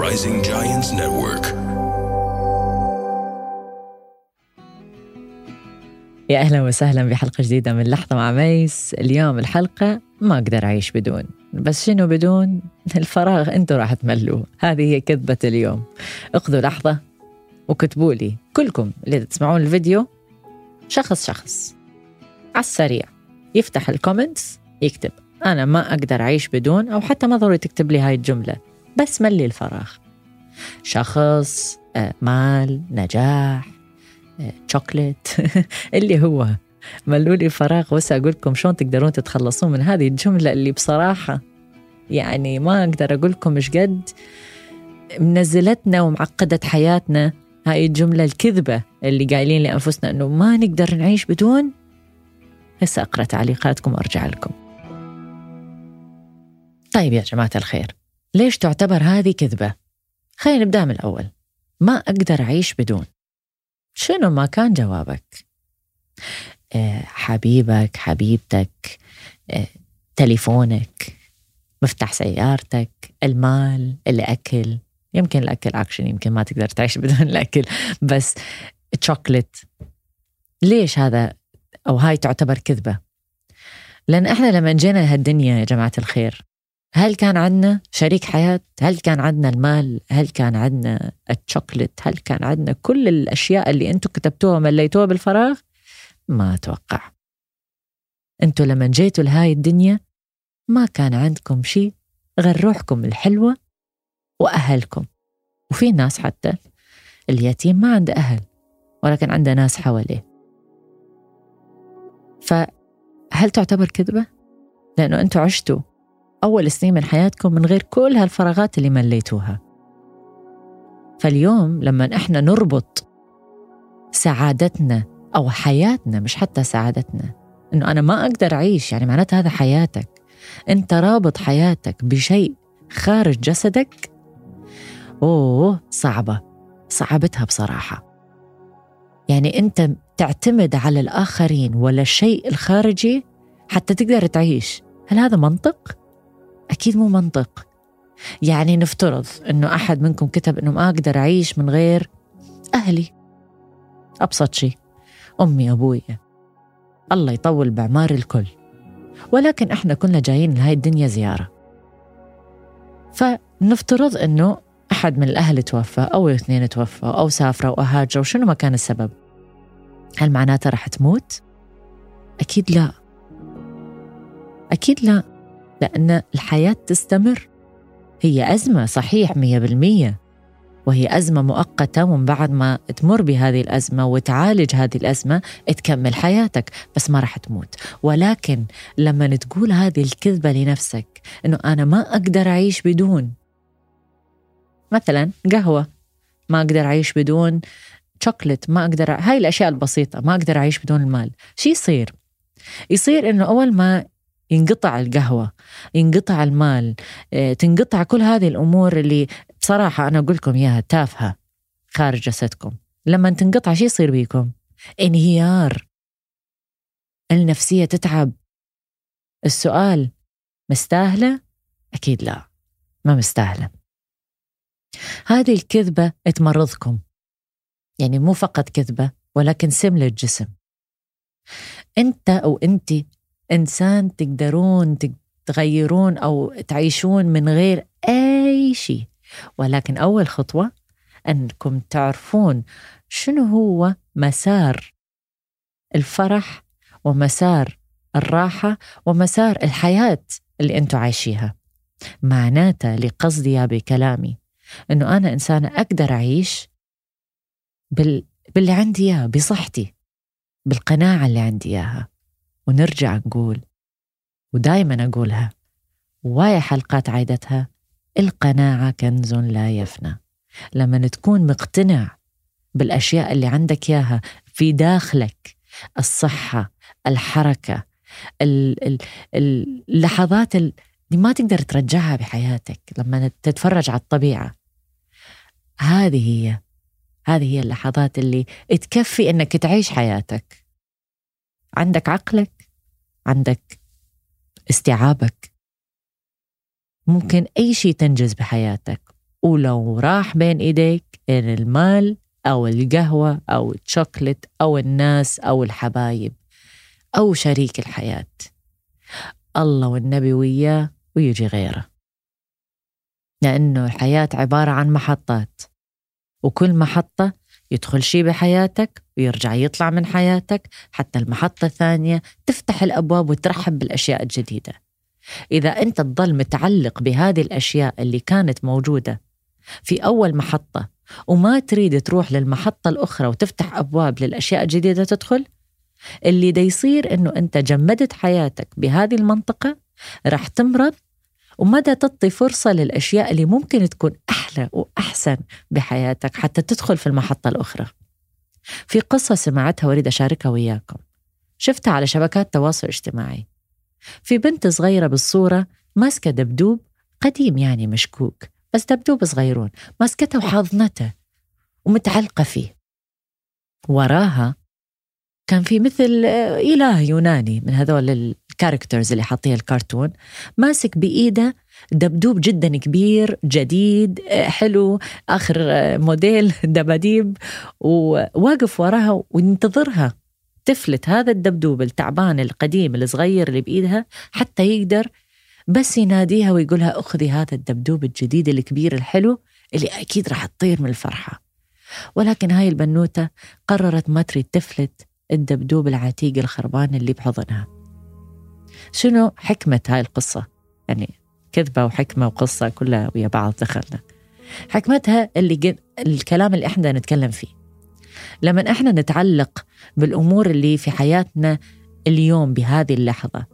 Rising Giants Network. يا أهلا وسهلا بحلقة جديدة من لحظة مع ميس. اليوم الحلقة ما أقدر أعيش بدون. بس شنو بدون؟ الفراغ أنتم راح تملوه. هذه هي كذبة اليوم. اخذوا لحظة وكتبوا لي كلكم اللي تسمعون الفيديو شخص شخص. على السريع. يفتح ال comments يكتب. أنا ما أقدر أعيش بدون أو حتى ما ضروري تكتب لي هاي الجملة. بس ملي الفراغ شخص آه، مال نجاح آه، شوكليت اللي هو ملوا لي الفراغ وسا أقول لكم شلون تقدرون تتخلصون من هذه الجملة اللي بصراحة يعني ما أقدر أقول لكم إيش قد منزلتنا ومعقدت حياتنا. هاي الجملة الكذبة اللي قايلين لأنفسنا إنه ما نقدر نعيش بدون. هسه أقرأ تعليقاتكم وأرجع لكم. طيب يا جماعة الخير. ليش تعتبر هذه كذبة؟ خلينا نبدأ من الأول ما أقدر أعيش بدون شنو ما كان جوابك؟ أه حبيبك حبيبتك أه تليفونك مفتاح سيارتك المال الأكل يمكن الأكل أكشن يمكن ما تقدر تعيش بدون الأكل بس تشوكلت ليش هذا أو هاي تعتبر كذبة؟ لأن إحنا لما جينا هالدنيا يا جماعة الخير هل كان عندنا شريك حياة؟ هل كان عندنا المال؟ هل كان عندنا الشوكلت؟ هل كان عندنا كل الأشياء اللي أنتم كتبتوها ومليتوها بالفراغ؟ ما أتوقع أنتوا لما جيتوا لهاي الدنيا ما كان عندكم شيء غير روحكم الحلوة وأهلكم وفي ناس حتى اليتيم ما عنده أهل ولكن عنده ناس حواليه فهل تعتبر كذبة؟ لأنه أنتوا عشتوا أول سنين من حياتكم من غير كل هالفراغات اللي مليتوها. فاليوم لما إحنا نربط سعادتنا أو حياتنا مش حتى سعادتنا إنه أنا ما أقدر أعيش يعني معناتها هذا حياتك. أنت رابط حياتك بشيء خارج جسدك أوه صعبة صعبتها بصراحة. يعني أنت تعتمد على الآخرين ولا الشيء الخارجي حتى تقدر تعيش. هل هذا منطق؟ أكيد مو منطق. يعني نفترض أنه أحد منكم كتب أنه ما أقدر أعيش من غير أهلي. أبسط شيء أمي أبويا الله يطول بعمار الكل. ولكن إحنا كنا جايين لهاي الدنيا زيارة. فنفترض أنه أحد من الأهل توفى أو اثنين توفوا أو سافروا أو هاجروا شنو ما كان السبب؟ هل معناته راح تموت؟ أكيد لا. أكيد لا. لأن الحياة تستمر. هي أزمة صحيح مية بالمية. وهي أزمة مؤقتة ومن بعد ما تمر بهذه الأزمة وتعالج هذه الأزمة تكمل حياتك بس ما راح تموت. ولكن لما تقول هذه الكذبة لنفسك أنه أنا ما أقدر أعيش بدون. مثلا قهوة ما أقدر أعيش بدون شوكلت ما أقدر هاي الأشياء البسيطة ما أقدر أعيش بدون المال. شو يصير؟ يصير أنه أول ما ينقطع القهوة ينقطع المال آه، تنقطع كل هذه الأمور اللي بصراحة أنا أقول لكم إياها تافهة خارج جسدكم. لما تنقطع شو يصير بيكم؟ انهيار. النفسية تتعب. السؤال مستاهلة؟ أكيد لا ما مستاهلة. هذه الكذبة تمرضكم. يعني مو فقط كذبة ولكن سم للجسم. أنت أو أنت إنسان تقدرون تغيرون أو تعيشون من غير أي شيء. ولكن أول خطوة أنكم تعرفون شنو هو مسار الفرح ومسار الراحة ومسار الحياة اللي أنتم عايشيها. معناته لقصدي يا بكلامي أنه أنا إنسانة أقدر أعيش بال... باللي عندي إياه بصحتي بالقناعة اللي عندي إياها. ونرجع نقول ودايما أقولها ووايا حلقات عيدتها القناعة كنز لا يفنى. لما تكون مقتنع بالأشياء اللي عندك إياها في داخلك الصحة الحركة اللحظات اللي ما تقدر ترجعها بحياتك لما تتفرج على الطبيعة. هذه هي هذه هي اللحظات اللي تكفي إنك تعيش حياتك. عندك عقلك؟ عندك استيعابك. ممكن أي شيء تنجز بحياتك. ولو راح بين إيديك إن المال أو القهوة أو الشوكلت أو الناس أو الحبايب أو شريك الحياة. الله والنبي وياه ويجي غيره. لأنه الحياة عبارة عن محطات. وكل محطة يدخل شيء بحياتك ويرجع يطلع من حياتك حتى المحطة الثانية تفتح الأبواب وترحب بالأشياء الجديدة. إذا أنت تظل متعلق بهذه الأشياء اللي كانت موجودة في أول محطة وما تريد تروح للمحطة الأخرى وتفتح أبواب للأشياء الجديدة تدخل اللي دا يصير أنه أنت جمدت حياتك بهذه المنطقة راح تمرض ومدى تعطي فرصة للأشياء اللي ممكن تكون أحلى وأحسن بحياتك حتى تدخل في المحطة الأخرى. في قصة سمعتها وأريد أشاركها وياكم. شفتها على شبكات التواصل الاجتماعي في بنت صغيرة بالصورة ماسكة دبدوب قديم يعني مشكوك بس دبدوب صغيرون ماسكته وحاضنته ومتعلقة فيه. وراها كان في مثل إله يوناني من هذول الكاركترز اللي حاطيها الكرتون ماسك بإيده دبدوب جدا كبير جديد حلو آخر موديل دباديب وواقف وراها وينتظرها. تفلت هذا الدبدوب التعبان القديم الصغير اللي بإيدها حتى يقدر بس يناديها ويقولها أخذي هذا الدبدوب الجديد الكبير الحلو اللي أكيد راح تطير من الفرحة. ولكن هاي البنوتة قررت ما تريد تفلت الدبدوب العتيق الخربان اللي بحضنها. شنو حكمة هاي القصة؟ يعني كذبة وحكمة وقصة كلها ويا بعض دخلنا. حكمتها اللي جد الكلام اللي إحنا نتكلم فيه. لما إحنا نتعلق بالأمور اللي في حياتنا اليوم بهذه اللحظة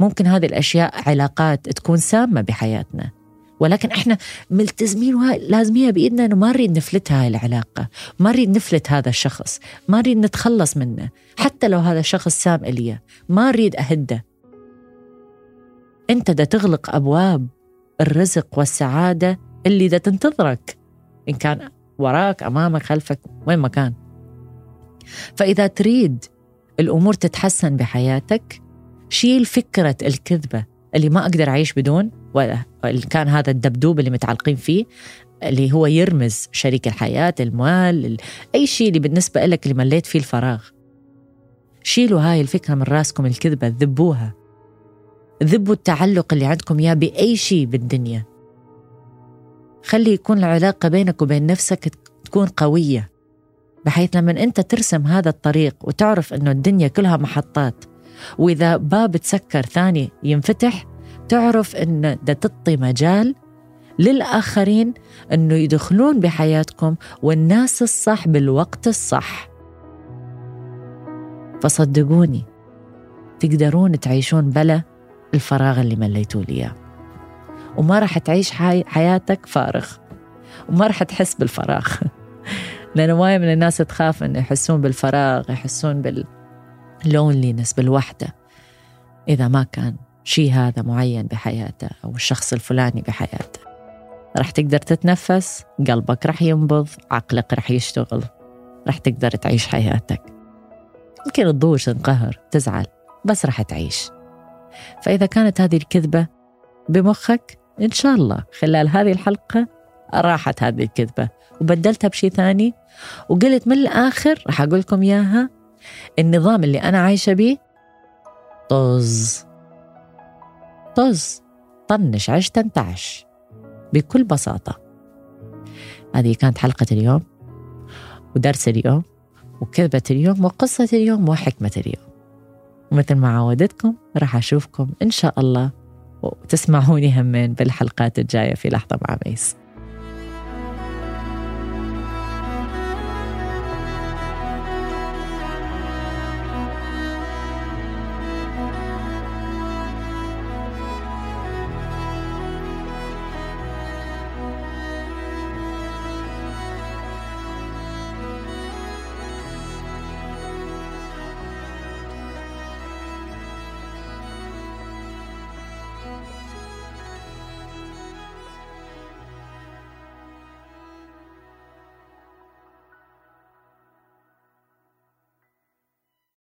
ممكن هذه الأشياء علاقات تكون سامة بحياتنا. ولكن إحنا ملتزمين لازميها بإيدنا إنه ما نريد نفلتها هاي العلاقة، ما نريد نفلت هذا الشخص، ما نريد نتخلص منه، حتى لو هذا الشخص سام الي، ما نريد أهده، أنت دا تغلق أبواب الرزق والسعادة اللي دا تنتظرك إن كان وراك أمامك خلفك وين ما كان. فإذا تريد الأمور تتحسن بحياتك شيل فكرة الكذبة اللي ما أقدر أعيش بدون ولا كان هذا الدبدوب اللي متعلقين فيه اللي هو يرمز شريك الحياة المال أي شيء اللي بالنسبة لك اللي مليت فيه الفراغ. شيلوا هاي الفكرة من راسكم الكذبة ذبوها. ذبوا التعلق اللي عندكم إياه بأي شيء بالدنيا. خلي يكون العلاقة بينك وبين نفسك تكون قوية بحيث لما أنت ترسم هذا الطريق وتعرف إنه الدنيا كلها محطات وإذا باب تسكر ثاني ينفتح تعرف إن ده تعطي مجال للآخرين أنه يدخلون بحياتكم والناس الصح بالوقت الصح. فصدقوني تقدرون تعيشون بلا الفراغ اللي مليتوا لي اياه وما راح تعيش حي... حياتك فارغ. وما راح تحس بالفراغ. لأنه وايد من الناس تخاف إنه يحسون بالفراغ يحسون باللونلينس بالوحدة. إذا ما كان شيء هذا معين بحياته أو الشخص الفلاني بحياته. راح تقدر تتنفس قلبك راح ينبض عقلك راح يشتغل. راح تقدر تعيش حياتك. يمكن تضوج تنقهر تزعل بس راح تعيش. فإذا كانت هذه الكذبة بمخك إن شاء الله خلال هذه الحلقة راحت هذه الكذبة. وبدلتها بشيء ثاني وقلت من الآخر راح أقول لكم إياها النظام اللي أنا عايشة بيه طز. طز. طنش عش تنتعش. بكل بساطة. هذه كانت حلقة اليوم ودرس اليوم وكذبة اليوم وقصة اليوم وحكمة اليوم. ومثل ما عودتكم راح أشوفكم إن شاء الله وتسمعوني همين بالحلقات الجاية في لحظة مع ميس.